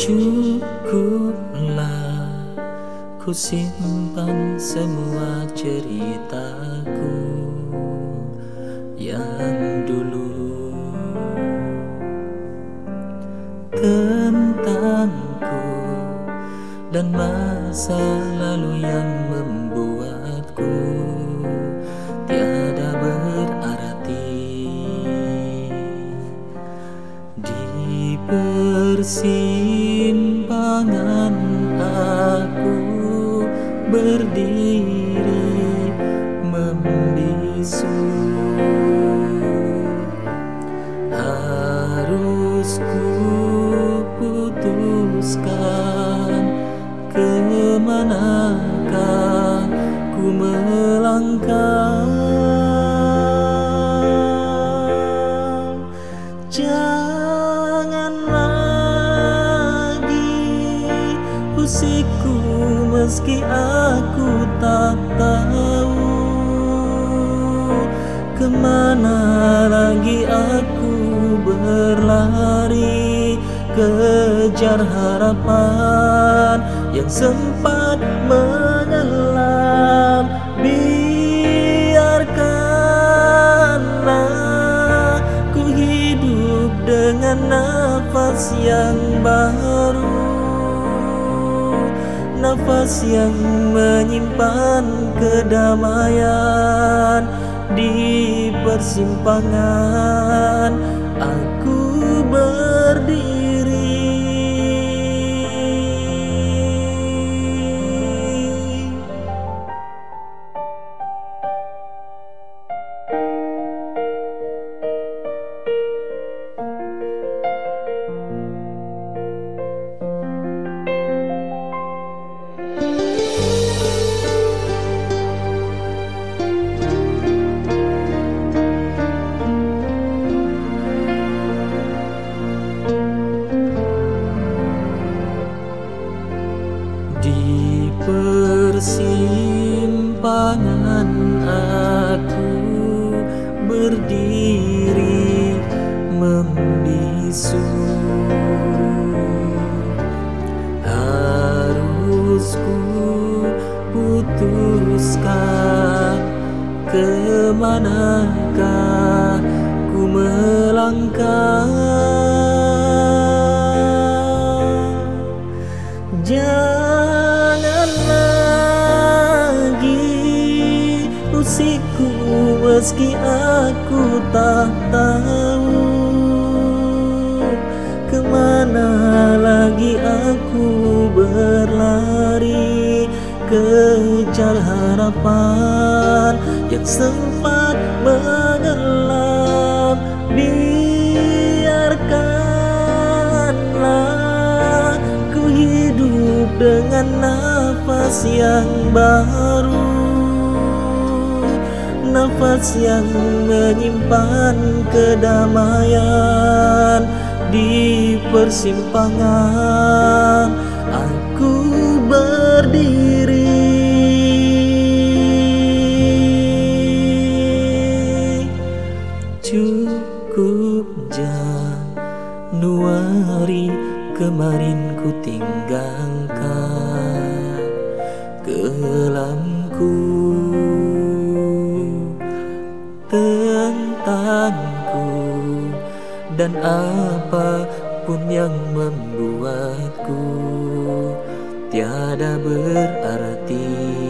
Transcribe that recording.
Cukuplah ku simpan semua ceritaku yang dulu. Tentangku dan masa lalu yang persimpangan aku berdiri membisu meski aku tak tahu Ke mana lagi aku berlari Kejar harapan yang sempat menyelam. Biarkanlah ku hidup dengan nafas yang baru nafas yang menyimpan kedamaian di persimpangan. Aku persimpangan aku berdiri membisu. Harus ku putuskan ke manakah ku melangkah. Jangan meski aku tak tahu Ke mana lagi aku berlari Kejar harapan yang sempat menyelam Biarkanlah ku hidup dengan nafas yang baru Nafas yang menyimpan kedamaian di persimpangan. Aku berdiri. Cukup Januari kemarin ku tinggalkan kelamku tentangku dan apa pun yang membuatku tiada berarti